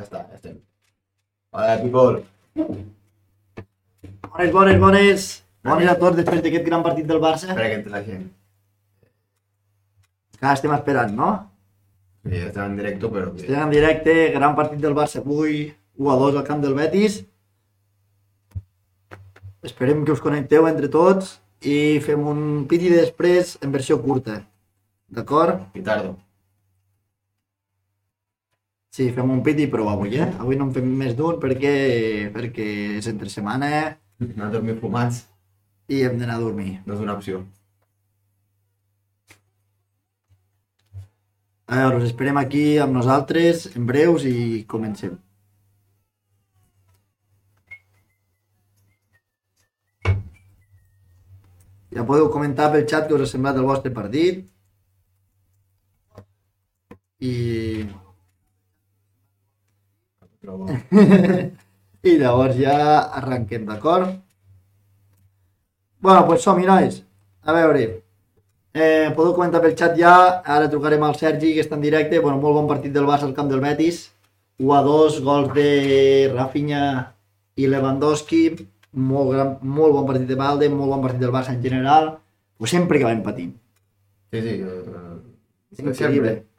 Ja està, ja estem. Hola, people. Bones, bones, bones. Bones a tots després d'aquest gran partit del Barça. Espera que entre la gent. Que estem esperant, no? Sí, ja estem en directe, però... Estem en directe, gran partit del Barça avui, 1 a 2 al camp del Betis. Esperem que us connecteu entre tots i fem un piti després en versió curta. D'acord? Pitardo. Sí, fem un piti prou avui, eh? Avui no en fem més d'un perquè, perquè és entre setmana No dormir fumats i hem d'anar a dormir. no és una opció. A veure, us esperem aquí amb nosaltres en breus i comencem. Ja podeu comentar pel xat que us ha semblat el vostre partit. I, Però... I llavors ja arrenquem, d'acord? Bueno, pues som-hi, nois. A veure, eh, podeu comentar pel xat ja, ara trucarem al Sergi, que està en directe. Bueno, molt bon partit del Barça al camp del Betis. 1 a 2, gols de Rafinha i Lewandowski. Molt, gran, molt bon partit de Valde, molt bon partit del Barça en general. Pues sempre que vam patint. Sí, sí. eh, increïble. Sempre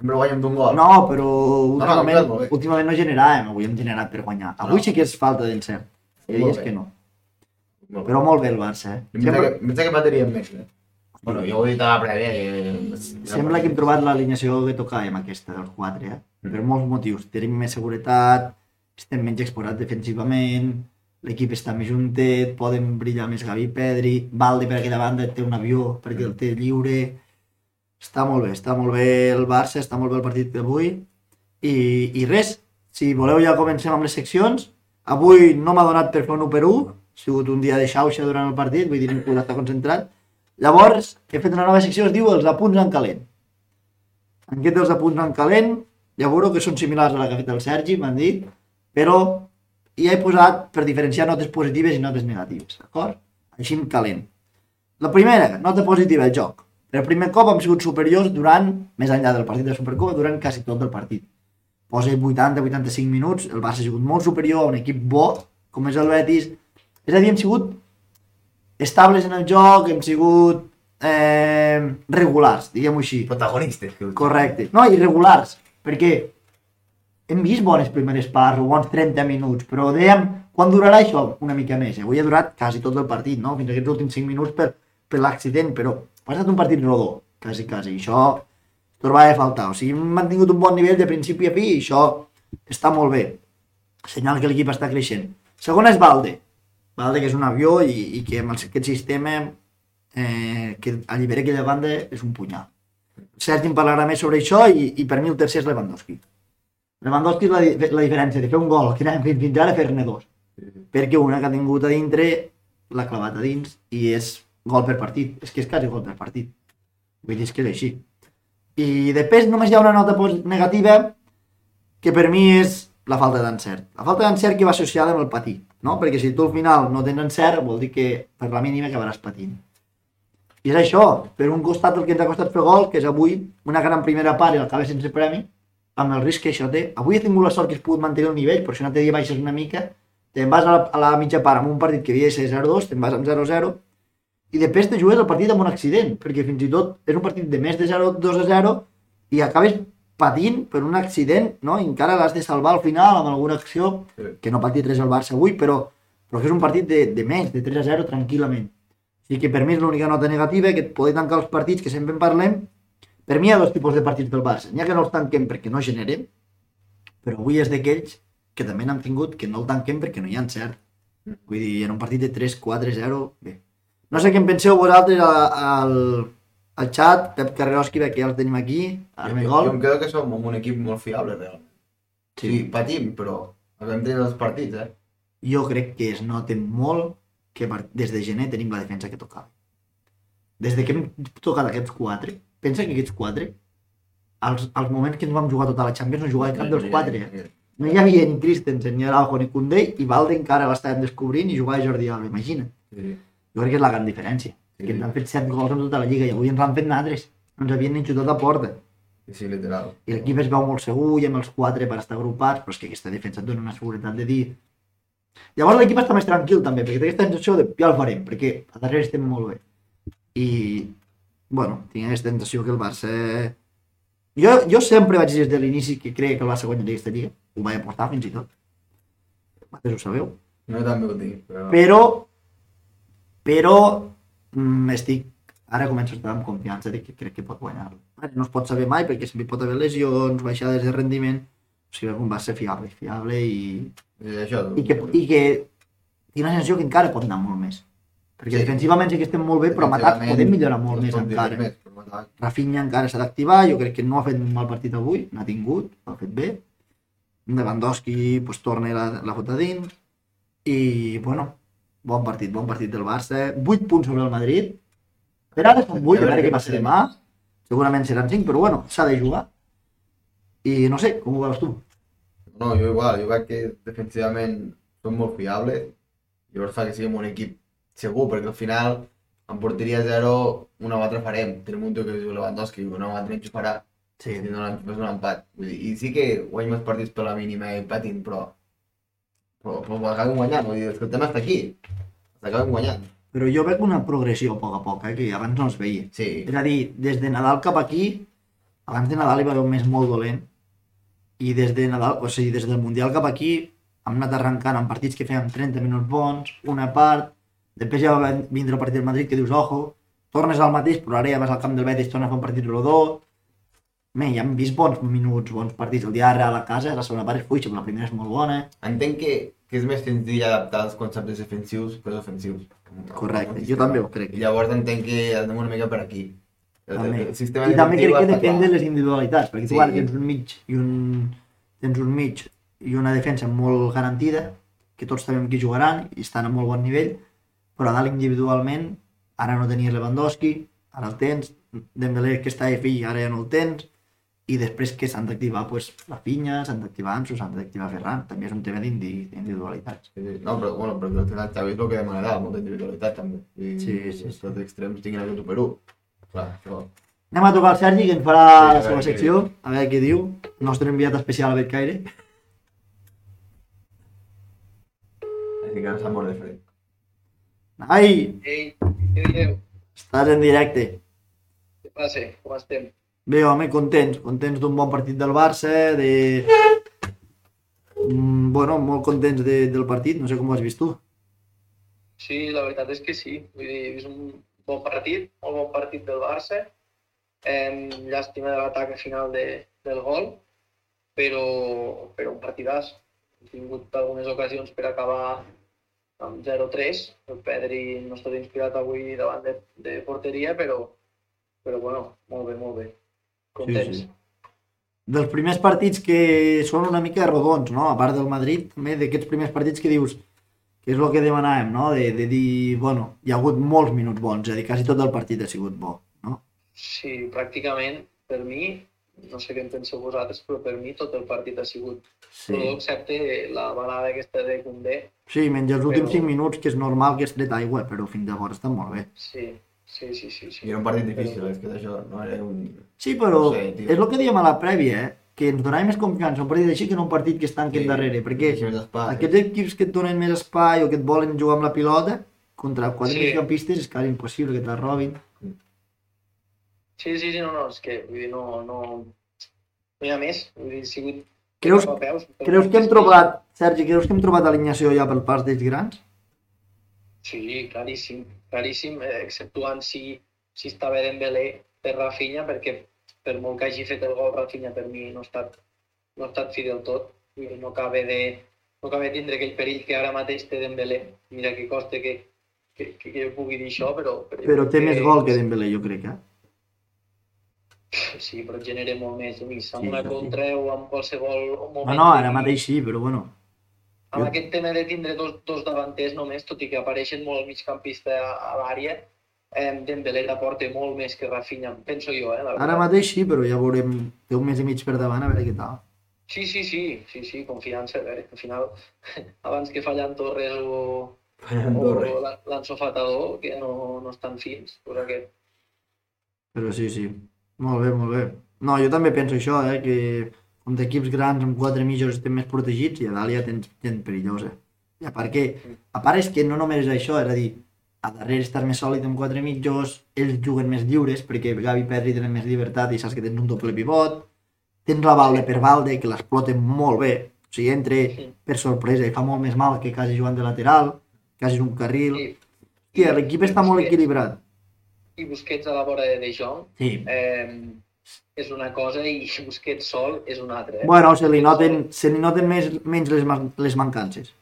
guanyem d'un gol. No, però últimament, no, molt bé. últimament no generàvem, avui hem generat per guanyar. Avui No. sí que és falta d'encert. Molt dies que no. Molt. Però molt bé el Barça, eh? Em Sembla, que, pensa que patiríem més, eh? Bueno, jo ho he dit a la prèvia. Que... sembla que hem trobat l'alineació que tocàvem aquesta, dels quatre, eh? Mm. Per molts motius. Tenim més seguretat, estem menys exposats defensivament, l'equip està més juntet, poden brillar més Gavi i Pedri, Valde per aquella banda té un avió perquè el té lliure. Està molt bé, està molt bé el Barça, està molt bé el partit d'avui. I, I res, si voleu ja comencem amb les seccions. Avui no m'ha donat per fer un 1 per 1, ha sigut un dia de xauxa durant el partit, vull dir, ningú està concentrat. Llavors, he fet una nova secció, es diu els apunts en calent. Aquest dels apunts en calent, ja veureu que són similars a la que ha fet el Sergi, m'han dit, però hi he posat per diferenciar notes positives i notes negatives, d'acord? Així en calent. La primera, nota positiva, el joc. Per primer cop hem sigut superiors durant, més enllà del partit de Supercopa, durant quasi tot el partit. Posa 80-85 minuts, el Barça ha sigut molt superior a un equip bo, com és el Betis. És a dir, hem sigut estables en el joc, hem sigut eh, regulars, diguem-ho així. Protagonistes. Que... Correcte. No, irregulars, perquè hem vist bones primeres parts o bons 30 minuts, però dèiem, quan durarà això? Una mica més. Avui ha durat quasi tot el partit, no? Fins aquests últims 5 minuts per, per l'accident, però ha estat un partit rodó, quasi, quasi. Això trobava a faltar. O sigui, hem mantingut un bon nivell de principi a fi i això està molt bé. Senyal que l'equip està creixent. Segona és Valde. Valde, que és un avió i, i que amb el- aquest sistema eh, que allibera aquella banda és un punyal. Sergi en parlarà més sobre això i, i per mi el tercer és Lewandowski. Lewandowski és la, la diferència de fer un gol que anàvem fins ara fer-ne dos. Perquè una que ha tingut a dintre l'ha clavat a dins i és gol per partit. És que és quasi gol per partit. Vull dir, és que és així. I després només hi ha una nota negativa que per mi és la falta d'encert. La falta d'encert que va associada amb el patir, no? Perquè si tu al final no tens encert vol dir que per la mínima acabaràs patint. I és això, per un costat el que ens ha costat fer gol, que és avui una gran primera part i l'acaba sense premi, amb el risc que això té. Avui he tingut la sort que has pogut mantenir el nivell, però si un altre dia baixes una mica, te'n vas a la, a la mitja part amb un partit que havia de ser 0-2, te'n vas amb 0-0, i després te jugues el partit amb un accident, perquè fins i tot és un partit de més de 0-2-0 i acabes patint per un accident, no? I encara l'has de salvar al final amb alguna acció, Sí. que no patit res al Barça avui, però, però que és un partit de, de més, de 3-0 tranquil·lament. O sigui que per mi és l'única nota negativa, que poder tancar els partits, que sempre en parlem, per mi hi ha dos tipus de partits del Barça. N'hi ha que no els tanquem perquè no generem, però avui és d'aquells que també n'han tingut que no el tanquem perquè no hi ha encert. Vull dir, en un partit de 3-4-0, bé. No sé què en penseu vosaltres al, al xat, Pep Carreroski, que ja el tenim aquí, Jo, Arme jo, Gol. jo em quedo que som un equip molt fiable, realment. Sí, Sí. patim, però acabem tenint els partits, eh? Jo crec que es nota molt que des de gener tenim la defensa que tocava. Des de que hem tocat aquests quatre, pensa que aquests quatre, als, als moments que ens vam jugar tota la Champions no jugava cap dels quatre. eh? No hi havia ni Christensen, ni Araujo, ni Koundé, i Valde encara l'estàvem descobrint i jugava Jordi Alba, imagina't. Sí. Jo crec que és la gran diferència. Sí. Que ens han fet 7 gols en tota la lliga i avui ens han fet altres. No ens havien ni xutat a porta. Sí, sí, literal. I l'equip es veu molt segur i amb els quatre per estar agrupats, però és que aquesta defensa et dona una seguretat de dir... Llavors l'equip està més tranquil també, perquè té aquesta sensació de ja el farem, perquè a darrere estem molt bé. I, bueno, tinc aquesta sensació que el Barça... Jo, jo sempre vaig dir des de l'inici que creia que el Barça guanyaria aquesta lliga, ho vaig apostar fins i tot. Vosaltres ho sabeu. No també ho dic, però... Però, però mm, estic, ara començo a estar amb confiança de que crec que pot guanyar. Ara no es pot saber mai perquè sempre pot haver lesions, baixades de rendiment, o sigui, un va ser fiable, fiable i, I això... i, que, i que tinc la sensació que encara pot anar molt més. Perquè Sí. defensivament sí que estem molt bé, però en atac podem millorar molt més encara. Més. Rafinha encara s'ha d'activar, jo crec que no ha fet un mal partit avui, n'ha tingut, ha fet bé. Lewandowski pues, torna la, la fota dins. I, bueno, bon partit, bon partit del Barça. 8 punts sobre el Madrid. Per ara són 8, a veure què passa demà. Segurament seran 5, però bueno, s'ha de jugar. I no sé, com ho veus tu? No, jo igual, jo crec que defensivament són molt fiables. Llavors fa que siguem un equip segur, perquè al final en porteria zero una o altra farem. Tenim un tio que diu Lewandowski, una o altra ens farà. Sí, Si no és un empat. Vull dir, I sí que guanyem els partits per la mínima i patint, però... Però, però ho acabem guanyant, vull dir, és que el tema està aquí. L'acabem guanyant. però jo veig una progressió a poc a poc, eh, que abans no es veia. Sí, És a dir, des de Nadal cap aquí, abans de Nadal hi va haver un mes molt dolent, i des de Nadal, o sigui, des del Mundial cap aquí, hem anat arrencant en partits que fèiem 30 minuts bons, una part, després ja va vindre el partit del Madrid que dius, ojo, tornes al mateix, però ara ja vas al camp del Betis, tornes a fer un partit rodó, Bé, ja hem vist bons minuts, bons partits. El dia de Real a casa, la segona part és fuix, però la primera és molt bona. entenc que, que és més senzill adaptar els conceptes defensius que els ofensius. Correcte, jo també ho crec. I llavors entenc que anem una mica per aquí. El, També. el sistema I també crec que depèn de les individualitats, perquè tu Sí. ara tens un mig i un, tens un mig i una defensa molt garantida, que tots sabem qui jugaran i estan a molt bon nivell, però a dalt individualment, ara no tenies Lewandowski, ara el tens, Dembélé que està fill, ara ja no el tens, i després que s'han d'activar pues, la Finya, s'han d'activar Ansu, s'han d'activar Ferran, també és un tema d'indi- d'individualitats. Sí, sí. No, però, bueno, perquè al final Xavi és el que demanarà, molta individualitat també. I Sí, sí, sí. Els extrems tinguin aquest 1 per 1. Clar, això... Anem a tocar el Sergi, que ens farà Sí, a la seva secció, a veure què diu. Nostre enviat especial a Betcaire. Així que no s'ha mort de fred. Ai, Ei, què dieu? estàs en directe. Què passa? Com estem? Bé, home, contents, contents d'un bon partit del Barça, de... Mm, bueno, molt contents de, del partit, no sé com ho has vist tu. Sí, la veritat és que sí. Vull dir, vist un bon partit, molt bon partit del Barça. Eh, llàstima de l'atac final de, del gol, però, però un partidàs. Hem tingut algunes ocasions per acabar amb 0-3. El Pedri no estat inspirat avui davant de, de porteria, però, però bueno, molt bé, molt bé. Contents. sí. Dels primers partits que són una mica rodons, no? A part del Madrid, també d'aquests primers partits que dius que és el que demanàvem, no? De, de dir, bueno, hi ha hagut molts minuts bons, és a dir, quasi tot el partit ha sigut bo, no? Sí, pràcticament, per mi, no sé què en penseu vosaltres, però per mi tot el partit ha sigut Sí. Todo excepte la balada aquesta de Koundé. Sí, menys els últims Però- 5 minuts, que és normal que has tret aigua, però fins llavors està molt bé. Sí, sí, sí, sí. sí. I era un partit difícil, és que d'això no era un... Sí, però No sé, tio. és el que dèiem a la prèvia, eh? que ens donava més confiança un partit així que no un partit que es tanquen darrere, perquè espai. aquests equips que et donen més espai o que et volen jugar amb la pilota, contra quatre Sí. migcampistes és quasi impossible que te la robin. Sí, sí, sí, no, no, és que vull dir, no, no, no hi ha més. Vull dir, sigut Creus, peus, creus que hem sí. trobat, Sergi, creus que hem trobat alineació ja pel pas dels grans? Sí, claríssim, claríssim, eh, exceptuant si, si estava Dembélé per Rafinha, perquè per molt que hagi fet el gol Rafinha per mi no ha estat, no ha estat fi del tot. Dir, no acaba de, no acaba de tindre aquell perill que ara mateix té Dembélé. Mira que costa que, que, que, que jo pugui dir això, però... Però crec té més gol que Dembélé, jo crec, eh? Sí, però genera molt més. Amb Sí, una això sí. contra o amb qualsevol moment. No, no, ara I mateix sí, però bueno. Amb jo- aquest tema de tindre dos, dos davanters només, tot i que apareixen molt el migcampista a, a l'àrea, eh, Dembélé t'aporta molt més que Rafinha, penso jo, eh, la veritat. Ara mateix sí, però ja veurem, té un mes i mig per davant, a veure què tal. Sí, sí, sí, sí, sí, confiança, a veure, al final, abans que fallant Torres o, o l'ensofatador, que no, no estan fins, pues aquest. Però sí, sí. Molt bé, molt bé. No, jo també penso això, eh, que contra equips grans amb quatre mitjos estem més protegits i a dalt ja tens gent perillosa. I a part que, a part és que no només és això, és a dir, a darrere estàs més sòlid amb quatre mitjos, ells juguen més lliures perquè Gavi i Pedri tenen més llibertat i saps que tens un doble pivot, tens la Valde per Valde que l'exploten molt bé, o sigui, entre Sí. per sorpresa i fa molt més mal que quasi jugant de lateral, quasi un carril. Hòstia, l'equip està molt Busquets. equilibrat. i Busquets a la vora de De Jong Sí. eh, és una cosa i Busquets sol és una altra. Eh? Bueno, se li noten, se li noten més, menys les, man- les mancances.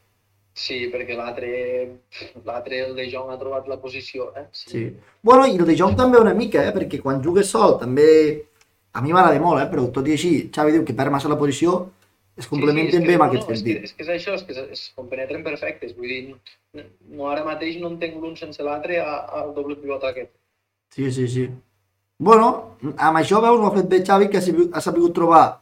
Sí, perquè l'altre, l'altre, el De Jong ha trobat la posició. Eh? Sí. Bueno, i el de Jong també una mica, eh? perquè quan jugues sol també... A mi m'agrada molt, eh? però tot i així, Xavi diu que perd massa la posició, es complementen és bé que, en no, aquest no, és que, sentit. és que és això, és que es, es compenetren perfectes. Vull dir, no, ara mateix no entenc l'un sense l'altre al doble pivot aquest. Sí, sí, sí. Bueno, amb això veus, ho ha fet bé Xavi, que ha sabut, trobar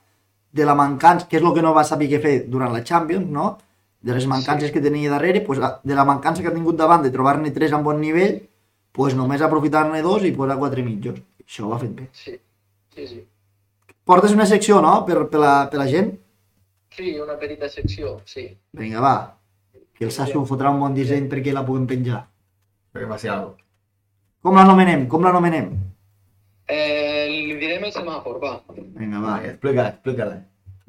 de la mancança, que és el que no va saber què fer durant la Champions, no? De les mancances Sí. que tenia darrere, pues, de la mancança que ha tingut davant de trobar-ne tres amb bon nivell, pues només aprofitar-ne dos i posar quatre mitjos. Això ho ha fet bé. Sí, sí, sí. Portes una secció, no?, per, per, la, per la gent? Sí, una petita secció, sí. Vinga, va. Que el Sasso fotrà un bon disseny perquè la puguem penjar. Perquè faci alguna cosa. Com l'anomenem? Com l'anomenem? Eh, li direm el semàfor, va. Vinga, va. Va, explica-la, explica-la.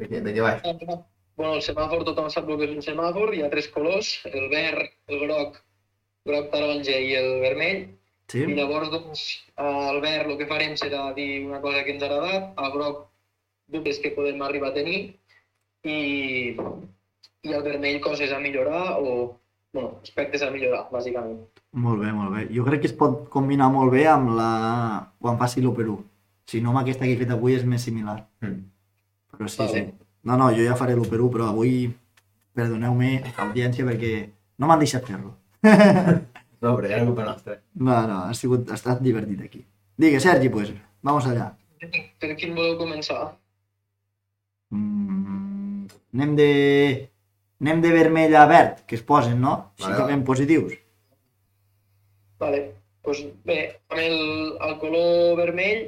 De què, de què va? Bueno, el semàfor, tothom sap el que és un semàfor, hi ha tres colors, el verd, el groc, groc taronja i el vermell. Sí? I llavors, doncs, al verd el que farem serà dir una cosa que ens ha agradat, al groc dubtes que podem arribar a tenir i, i al vermell coses a millorar o bueno, aspectes a millorar, bàsicament. Molt bé, molt bé. Jo crec que es pot combinar molt bé amb la... quan faci l'1 Si no, amb aquesta que he fet avui és més similar. Mm. Però sí, Vale. sí. No, no, jo ja faré l'1 però avui perdoneu-me, audiència, perquè no m'han deixat fer-lo. No, però era culpa nostra. No, no, ha, sigut, ha estat divertit aquí. Digue, Sergi, pues, vamos allá. Per quin voleu començar? Mm, anem de... Anem de vermell a verd, que es posen, no? Vale, que va. ben positius. Vale. Pues bé, amb el, el color vermell,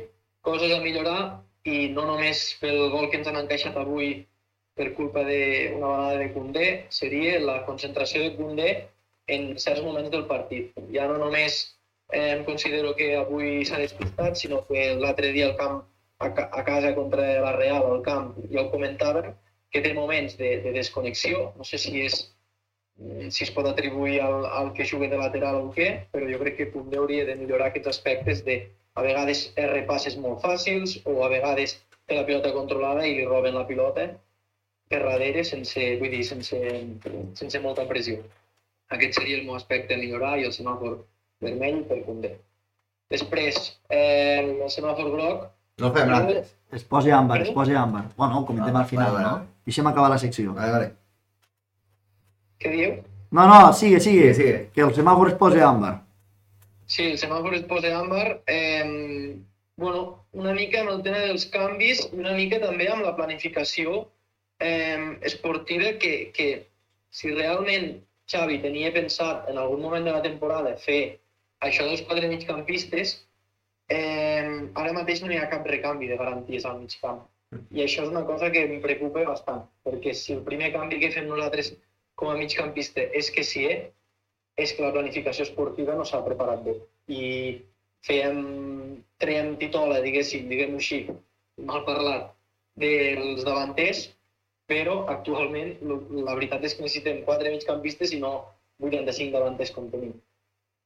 coses a millorar i no només pel gol que ens han encaixat avui per culpa d'una vegada de Koundé, seria la concentració de Koundé en certs moments del partit. Ja no només eh, em considero que avui s'ha despistat, sinó que l'altre dia al camp, a, a casa contra la Real, al camp, ja ho comentava, que té moments de, de desconnexió, no sé si és si es pot atribuir al, al que juga de lateral o què, però jo crec que Koundé hauria de millorar aquests aspectes de a vegades repasses molt fàcils o a vegades té la pilota controlada i li roben la pilota per darrere sense, vull dir, sense, sense molta pressió. Aquest seria el meu aspecte a millorar i el semàfor vermell per Koundé. Després, eh, el semàfor groc, No fem l'altres. Es posa àmbar, es posa àmbar. Bueno, ho comentem Ah, al final, vale, no? Deixem acabar la secció. Vale, vale. Què dieu? No, no, sigue, sigue. Sigue, sigue. Que el semàfor es posa àmbar. Sí, el semàfor es posa àmbar. Eh, bueno, una mica amb el tema dels canvis una mica també amb la planificació eh, esportiva que, que si realment Xavi tenia pensat en algun moment de la temporada fer això dels quatre migcampistes, eh, ara mateix no hi ha cap recanvi de garanties al mig camp. I això és una cosa que em preocupa bastant, perquè si el primer canvi que fem nosaltres com a migcampista és que sí, eh, és que la planificació esportiva no s'ha preparat bé. I fèiem, traiem titola, diguéssim, diguem-ho així, mal parlat, dels davanters, però actualment la veritat és que necessitem quatre migcampistes i no 85 davanters com tenim.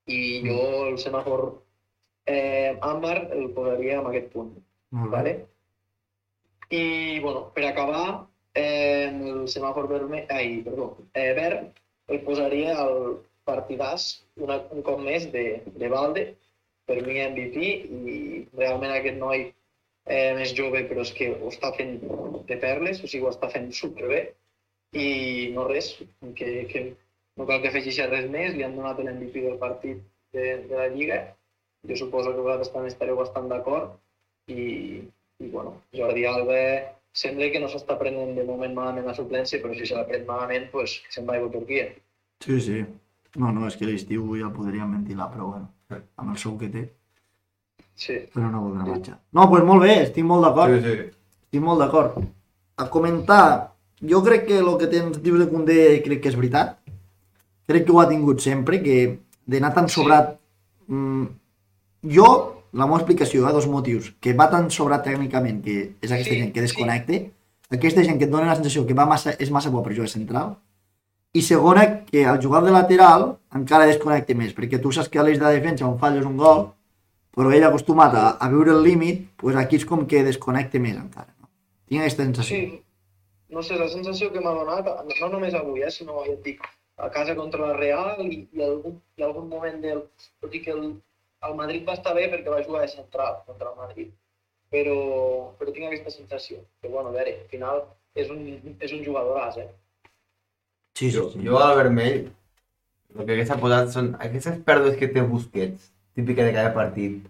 I jo el semàfor eh, àmbar el posaria en aquest punt. Molt bé. Vale? I, bueno, per acabar, eh, el semàfor vermell, ai, perdó, eh, verd, el posaria al partidàs una, un cop més de, de Valde, per mi MVP, i realment aquest noi eh, més jove, però és que ho està fent de perles, o sigui, ho està fent superbé, i no res, que, que no cal que afegeixi res més, li han donat l'MVP del partit de, de la Lliga, jo suposo que vosaltres també estareu bastant d'acord, i, i bueno, Jordi Alba sembla que no s'està prenent de moment malament la suplència, però si se la pren malament, pues, que se'n vagi a Turquia. Sí, sí. No, no, és que l'estiu ja podríem ventilar, però bueno, amb el sou que té. Sí. però no voldrà marxar. No, doncs pues molt bé, estic molt d'acord. Sí, sí. Estic molt d'acord. A comentar, jo crec que el que tens, dius de Condé crec que és veritat. Crec que ho ha tingut sempre, que d'anar tan Sí. sobrat... Mm, jo, la meva explicació, eh, dos motius. Que va tan sobrat tècnicament, que és aquesta Sí, gent que sí. desconnecte. Aquesta gent que et dona la sensació que va massa, és massa bo per jugar central. I segona, que al jugar de lateral encara desconnecte més, perquè tu saps que a l'eix de defensa on falles un gol, però ell acostumat a, a viure el límit, doncs aquí és com que desconnecte més encara. No? Tinc aquesta sensació. Sí, no sé, la sensació que m'ha donat, no només avui, eh, sinó, ja et dic, a casa contra la Real i, i, algun, i algun moment del... Tot i que el, el Madrid va estar bé perquè va jugar de central contra el Madrid, però, però tinc aquesta sensació, que bueno, a veure, al final és un, és un jugadoràs, eh? Sí, sí, Jo, sí. jo al vermell, el que hagués posat són aquestes pèrdues que té Busquets, típica de cada partit,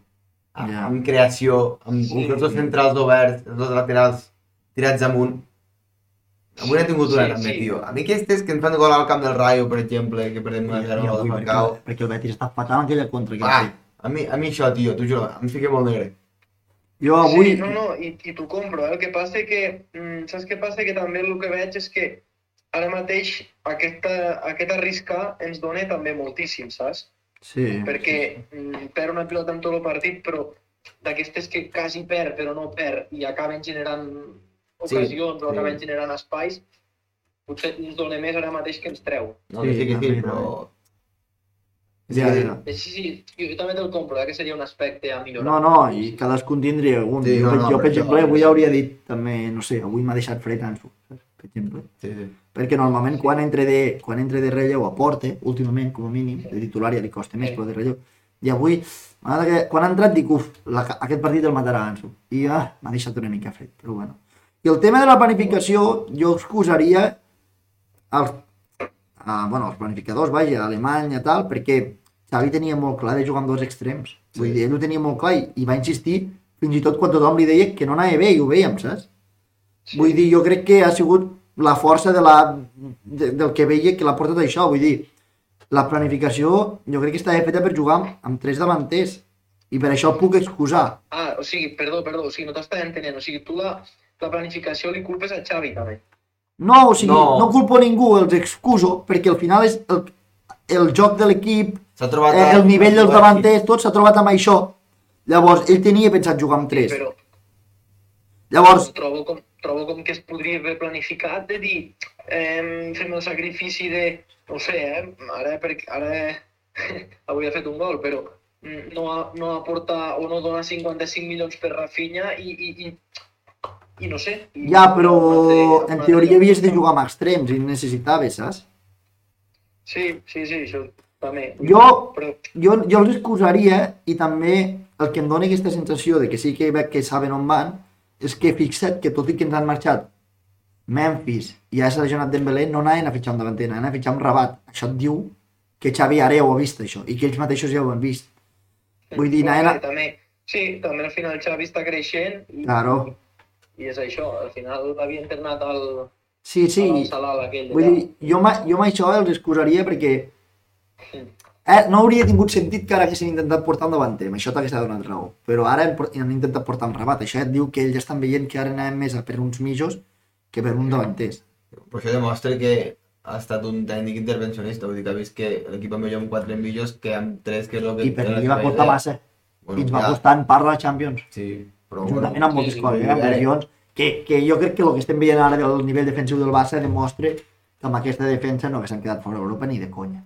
amb, Ja. amb creació, amb Sí. sí. els dos centrals oberts, els dos laterals tirats amunt. Avui n'he tingut una Sí, també, sí. tio. A mi aquestes que ens fan gol al camp del Rayo, per exemple, que perdem I, 1 i 0 avui, al perquè, Falcao. perquè el Betis està fatal en aquella contra que ha Ah, fet. A mi, a mi això, tio, t'ho juro, em fica molt negre. Jo avui... Sí, no, no, i, i t'ho compro, eh? El que passa que, mm, saps què passa? Que també el que veig és que ara mateix aquesta, aquest arriscar ens dona també moltíssim, saps? Sí. perquè mm, perd una pilota en tot el partit, però d'aquestes que quasi perd però no perd i acaben generant Sí, ocasions o sí. acaben generant espais, potser ens dona més ara mateix que ens treu. No, Sí, sí, sí sí, però... Ja, Sí, ja. Eh, Sí, sí, jo, jo també te'l compro, eh, que seria un aspecte a millorar. No, no, i cadascun tindria algun. Sí, jo, no, no, jo, per exemple, avui hauria dit també, no sé, avui m'ha deixat fred Ansu, per exemple. Sí, sí. Perquè normalment quan entre de, quan entre de relleu aporta, últimament, com a mínim, de titular ja li costa més, Sí. però de relleu. I avui, que, quan ha entrat, dic, uf, la, aquest partit el matarà Ansu. I ah, m'ha deixat una mica fred, però bueno. I el tema de la planificació, jo excusaria els, ah, bueno, els planificadors, vaja, Alemanya, tal, perquè Xavi tenia molt clar de jugar amb dos extrems. Vull Sí. dir, ell ho tenia molt clar i, i va insistir fins i tot quan tothom li deia que no anava bé i ho veiem, saps? Sí. Vull dir, jo crec que ha sigut la força de la, de, del que veia que l'ha portat això. Vull dir, la planificació jo crec que estava feta per jugar amb, amb tres davanters i per això el puc excusar. Ah, o sigui, perdó, perdó, o sigui, no t'estava entenent, o sigui, tu la, la planificació li culpes a Xavi també. No, o sigui, no, No. culpo ningú, els excuso, perquè al final és el, el joc de l'equip, S'ha trobat... eh, el nivell dels davanters, tot s'ha trobat amb això. Llavors, ell tenia pensat jugar amb tres. Però Llavors, trobo com, trobo com que es podria haver planificat de dir eh, fem el sacrifici de, no ho sé, eh, ara, perquè, ara avui ha fet un gol, però mm, no, no aporta o no dona 55 milions per Rafinha i, i, i, i no sé. Ja, però en teoria havies de jugar amb extrems i necessitaves, saps? Sí, sí, sí, això també. Jo- Però, jo, jo els excusaria i també el que em dona aquesta sensació de que sí que veig que saben on van és que fixa't que tot i que ens han marxat Memphis i ja s'ha lesionat Dembélé no anaven a fitxar un davanter, anaven a fitxar un Rabat. Això et diu que Xavi ara ja ho ha vist això i que ells mateixos ja ho han vist. Vull dir, anaven a... també, sí, també al final Xavi està creixent i, Claro. I és això, al final l'havia internat al, Sí, sí, al Salal aquell. vull dir, jo, jo amb això els excusaria perquè eh, no hauria tingut sentit que ara haguessin intentat portar un davanter, amb això t'hagués donat raó. Però ara han, por- han intentat portar un rabat. Això et diu que ells estan veient que ara anem més a per uns mitjos que per un davanters. Però això demostra que ha estat un tècnic intervencionista, vull dir que ha vist que l'equip millor amb 4 millors que amb 3, que és el que... I per mi va costar massa. Bueno, I ens va ja, costar en part la Champions. Sí, però Juntament bueno, amb moltes sí, coses, sí, eh? amb sí. lesions, que, que jo crec que el que estem veient ara del nivell defensiu del Barça demostra que amb aquesta defensa no que s'han quedat fora d'Europa ni de conya.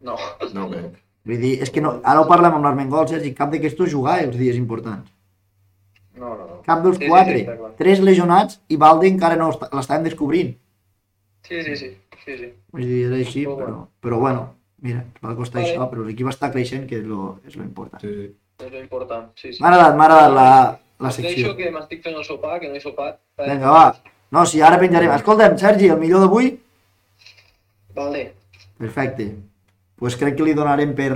No, no ho crec. Vull dir, és que no, ara ho parlem amb l'Armengol, Sergi, cap d'aquestos jugar els dies importants. no, no. no. Cap dels Sí, sí, quatre. sí, clar. Tres lesionats i Valde encara no està- l'estàvem descobrint. Sí, sí, sí, sí, sí. Vull dir, era així, Però però, però bueno, mira, ens va costar Vale. això, però l'equip està creixent, que és lo, és lo important. Sí, sí. És lo important, sí, sí. M'ha agradat, m'ha agradat la, la secció. deixo que m'estic fent el sopar, que no he sopat. Eh, Vinga, va. No, si ara penjarem. Escolta'm, Sergi, el millor d'avui? Vale. Perfecte. Pues crec que li donarem per,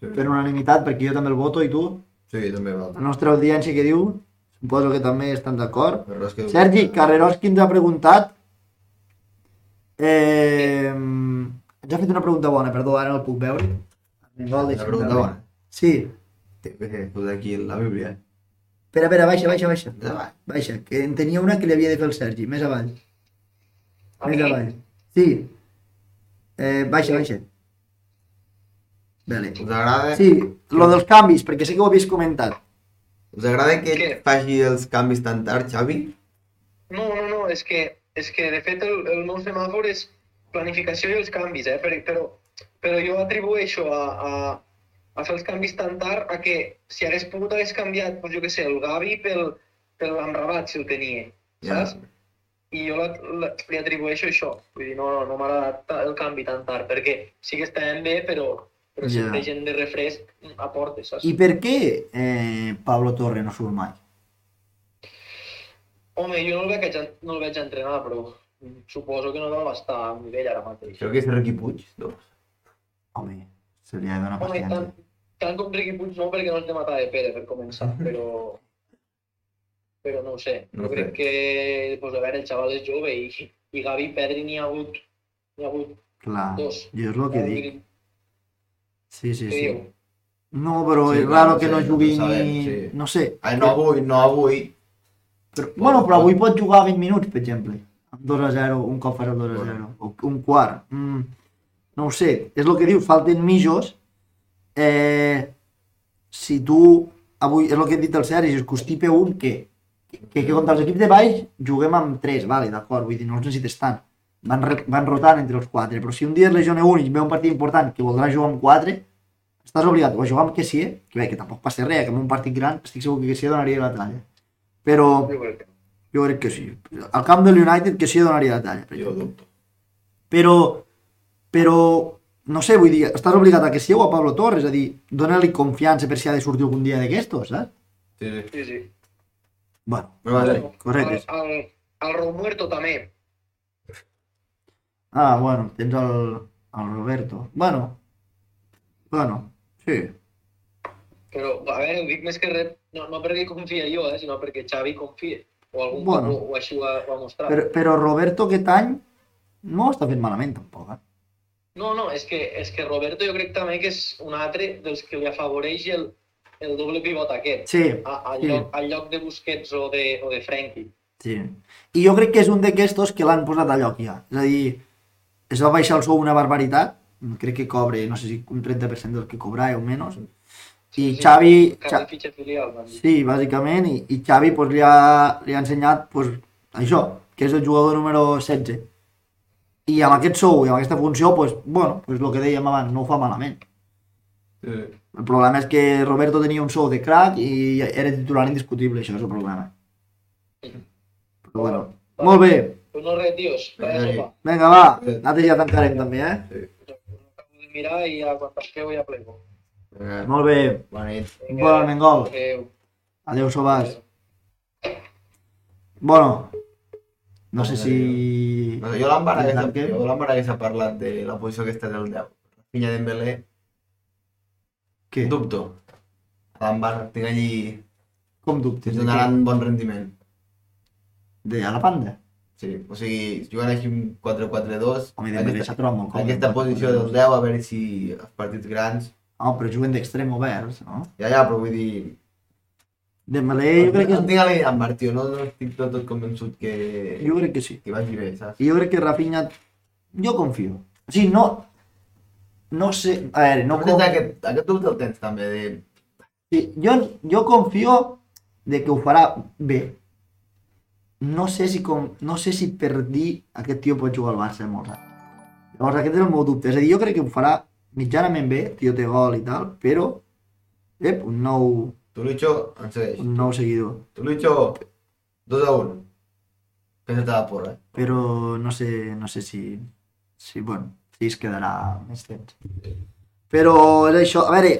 Sí. per unanimitat, perquè jo també el voto i tu. Sí, també va. La nostra audiència que diu, suposo que també estan d'acord. Que... Sergi, Carrerós, qui ens ha preguntat? Eh, ens ha fet una pregunta bona, perdó, ara no el puc veure. Armengol, Una deixa'm pregunta veure. bona. Sí. Té aquí la Bíblia. Espera, espera, baixa, baixa, baixa. Endavant. Baixa, que en tenia una que li havia de fer el Sergi, més avall. A Més avall. Sí. Eh, baixa, baixa. Vale. Us agrada? Sí, lo dels canvis, perquè sé que ho havies comentat. Us agrada que Què? faci els canvis tan tard, Xavi? No, no, no, és que, és que de fet el, el meu semàfor és planificació i els canvis, eh? Però, però, però jo atribueixo a, a, a fer els canvis tan tard a que si hagués pogut hagués canviat, doncs jo què sé, el Gavi pel, pel Amrabat si el tenia, saps? I jo la, la, li atribueixo això. Vull dir, no, no, no m'ha agradat el canvi tan tard, perquè sí que estàvem bé, però, però Ja. sempre gent de refresc aporta, saps? I per què eh, Pablo Torre no surt mai? Home, jo no el veig, no el veig entrenar, però suposo que no deu estar a nivell ara mateix. Crec que és Riqui Puig, doncs. Home, se li ha de donar Home, paciència. tant, tant com Riqui Puig no, perquè no és de matar de Pere, per començar, però... Però no ho sé. No jo sé. crec que, pues, a veure, el xaval és jove i, i Gavi i Pedri n'hi ha hagut, n'hi ha hagut Clar, dos. jo és el que dic. Sí, sí, sí. diu? No, però Sí, és raro no que sé, no no jugui sabem, ni... sí. No sé. Ai, no avui, no avui. Però, bueno, però avui pot jugar 20 minuts, per exemple. Amb 2 a 0, un cop farà 2 a 0. O un quart. Mm, no ho sé. És el que dius, falten mitjos. Eh, si tu... Avui, és el que hem dit al Sergi, es constipa un que, que, que contra els equips de baix juguem amb 3, vale, d'acord, vull dir, no els necessites tant. Van, van rotant entre els 4, però si un dia es lesiona un i ve un partit important que voldrà jugar amb 4, estàs obligat o a jugar amb Kessier, que bé, que tampoc passa res, que en un partit gran estic segur que Kessier donaria la talla. Però Jo crec que que sí. Al camp del United que sí donaria la talla. per Jo dubto. Però, però, no sé, vull dir, estàs obligat a que o a Pablo Torres, és a dir, dona-li confiança per si ha de sortir algun dia d'aquestos, saps? Sí, sí. Sí, sí. Bueno, Però va, Bueno, correcte. El, el, el Romuerto també. Ah, bueno, tens el, el Roberto. Bueno, bueno, sí. Però, a veure, ho dic més que res, no, no perquè confia jo, eh, sinó perquè Xavi confia. O algun Bueno. bueno. cop ho, o així ho ha, ho ha mostrat. Però, però Roberto aquest any no ho està fent malament tampoc, eh? No, no, és que, és que Roberto jo crec també que és un altre dels que li afavoreix el, el doble pivot aquest, Sí, a, al, Sí. lloc, al lloc de Busquets o de, o de Frenkie. sí. I jo crec que és un d'aquestos que l'han posat a lloc ja. És a dir, es va baixar el sou una barbaritat, crec que cobre, no sé si un 30% del que cobrava o menys, i Xavi, Cap Xa- de fitxa filial. Sí, bàsicament, i, i Xavi pues, li, ha, li ha ensenyat pues, això, que és el jugador número 16. I amb aquest sou i amb aquesta funció, pues, bueno, pues, el que dèiem abans, no ho fa malament. Sí, sí. El problema és que Roberto tenia un sou de crack i era titular indiscutible, això és el problema. Però bueno, molt bé. No res, tios, Vinga, va, nosaltres ja tancarem també, eh? De mirar i ja quan tanqueu ja plego. Vinga, Molt bé. Bona nit. Bon Mengol. adéu. Adéu, Sobàs. Bueno, no sé si... No jo l'Àmbar hagués, Tanquem? jo hagués parlat de la posició aquesta del 10. Pinya Dembélé, Què? dubto. L'Àmbar tinc allí... Com dubtes? Donaran bon rendiment. De a la banda? Sí, o sigui, jugant així un 4-4-2, Home, Dembélé s'ha trobat molt còmode. aquesta posició del 10, a veure si els partits grans... Ah, però juguen d'extrem oberts, no? Ja, ja, però vull dir... Dembélé jo crec que, No tinc a l'Àmbar, tio, no, no estic tot, tot convençut que... jo crec que sí. que vagi bé, saps? I jo crec que Rafinha, jo confio. O sigui, no, no sé, a veure, no com... aquest, aquest dubte el tens també, de... Sí, jo, jo confio de que ho farà bé. No sé si, com, no sé si per dir aquest tio pot jugar al Barça molt rar. Llavors aquest és el meu dubte. És a dir, jo crec que ho farà mitjanament bé, tio té gol i tal, però ep, un nou, Tu, Lucho, em segueix. un nou seguidor. Tu, Lucho, 2 a 1. Pensa't a la porra. Però no sé, no sé si, si, bueno, si es quedarà més temps. Però és això, a veure,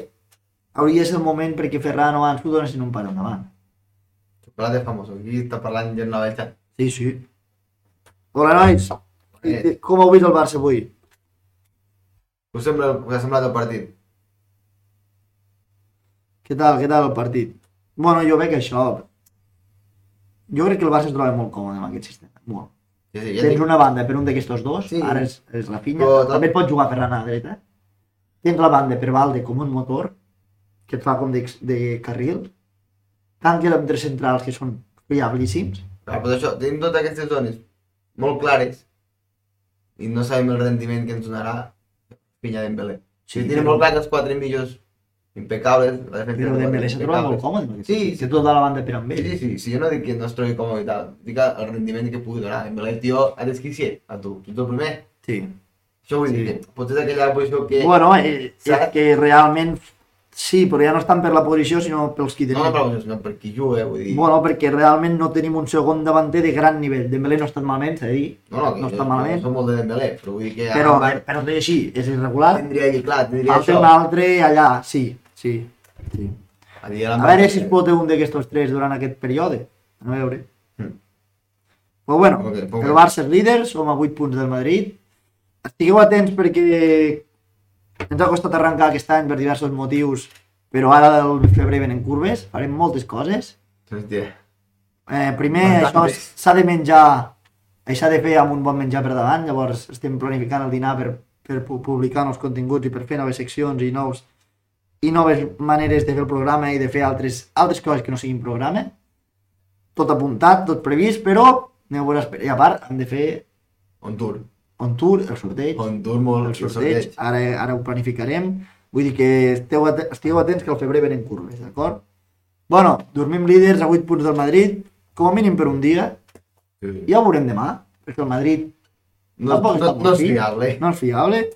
hauria de ser el moment perquè Ferran o Ansu donessin un pas endavant. Chocolate famoso. Aquí està parlant gent nova xat. Sí, sí. Hola, nois. Eh. Com heu vist el Barça avui? Us, sembla, us ha semblat el partit? Què tal, què tal el partit? Bueno, jo veig això. Jo crec que el Barça es troba molt còmode amb aquest sistema. Molt. Sí, sí, ja Tens dic, una banda per un d'aquestos dos, Sí. ara és, és la Finya, Però tot- també et pot jugar Ferran a la dreta. Tens la banda per Valde com un motor, que et fa com de, de carril, tanqui amb tres centrals que són fiablíssims, Clar, però això, tenim totes aquestes zones molt clares i no sabem el rendiment que ens donarà Pinya Dembélé. Sí, Sí, tenim però- molt clar que els quatre millors impecables, la defensa però de Dembélé se troba molt còmode, perquè Sí, té tota la banda per amb Sí, ell. sí, sí, sí, jo no dic que no es trobi còmode i tal, dic el rendiment que pugui donar. Dembélé, el tio, ha d'esquicier a tu, tu ets el primer. Sí. Això vull Sí. dir que potser és aquella posició que... Bueno, eh, és Saps? que realment sí, però ja no estan per la posició, sinó pels qui no, tenim. no per qui juga, vull dir... Bueno, perquè realment no tenim un segon davanter de gran nivell. Dembélé no ha estat malament, s'ha de dir, no, no, no està malament. Som molt de Dembélé, però vull dir que... però, ara però tot i així, és irregular. tindria clar, tindria Falta això. un altre allà, sí, sí. sí. A, A veure si es pot un d'aquests tres durant aquest període. A veure. Mm. Però bueno, Ok, ok. el Barça és líder, som a 8 punts del Madrid. Estigueu atents perquè ens ha costat arrencar aquest any per diversos motius, però ara del febrer venen curves, farem moltes coses. Hòstia. Eh, primer, això Bastantes. s'ha de menjar, això s'ha de fer amb un bon menjar per davant, llavors estem planificant el dinar per, per pu- publicar nous continguts i per fer noves seccions i nous i noves maneres de fer el programa i de fer altres, altres coses que no siguin programa. Tot apuntat, tot previst, però aneu a veure, esper- i a part hem de fer On tour. on tour, el sorteig, On tour molt el sorteig, ara, ara ho planificarem. Vull dir que esteu, at estigueu atents que al febrer venen curves, d'acord? Bueno, dormim líders a 8 punts del Madrid, com a mínim per un dia, Sí. ja ho veurem demà, perquè el Madrid No, no, no, molt és fi. fiable. no és fiable.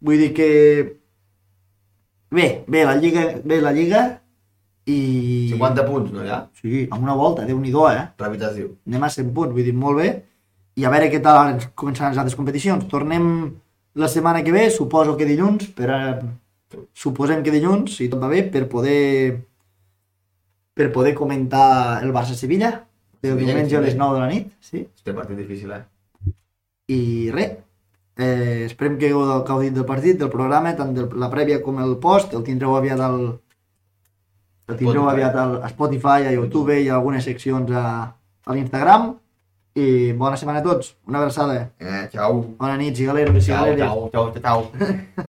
Vull dir que... Bé, bé la Lliga, bé la Lliga i... 50 punts, no, ja? Sí, amb una volta, déu nhi eh? Rehabilitació. Anem a 100 punts, vull dir, molt bé. I a veure què tal ens començaran les altres competicions. Tornem la setmana que ve, suposo que dilluns, per a... suposem que dilluns, si tot va bé, per poder per poder comentar el Barça-Sevilla, el Sevilla, diumenge a les que 9 de la nit, sí. Este partit difícil, eh? I res, eh, esperem que heu gaudit del partit, del programa, tant de la prèvia com el post, el tindreu aviat al, el tindreu aviat al, a Spotify, a YouTube i a algunes seccions a, a l'Instagram. I bona setmana a tots, una abraçada. Eh, xau. Bona nit, cigaleros i cigaleres. xau, xau, xau.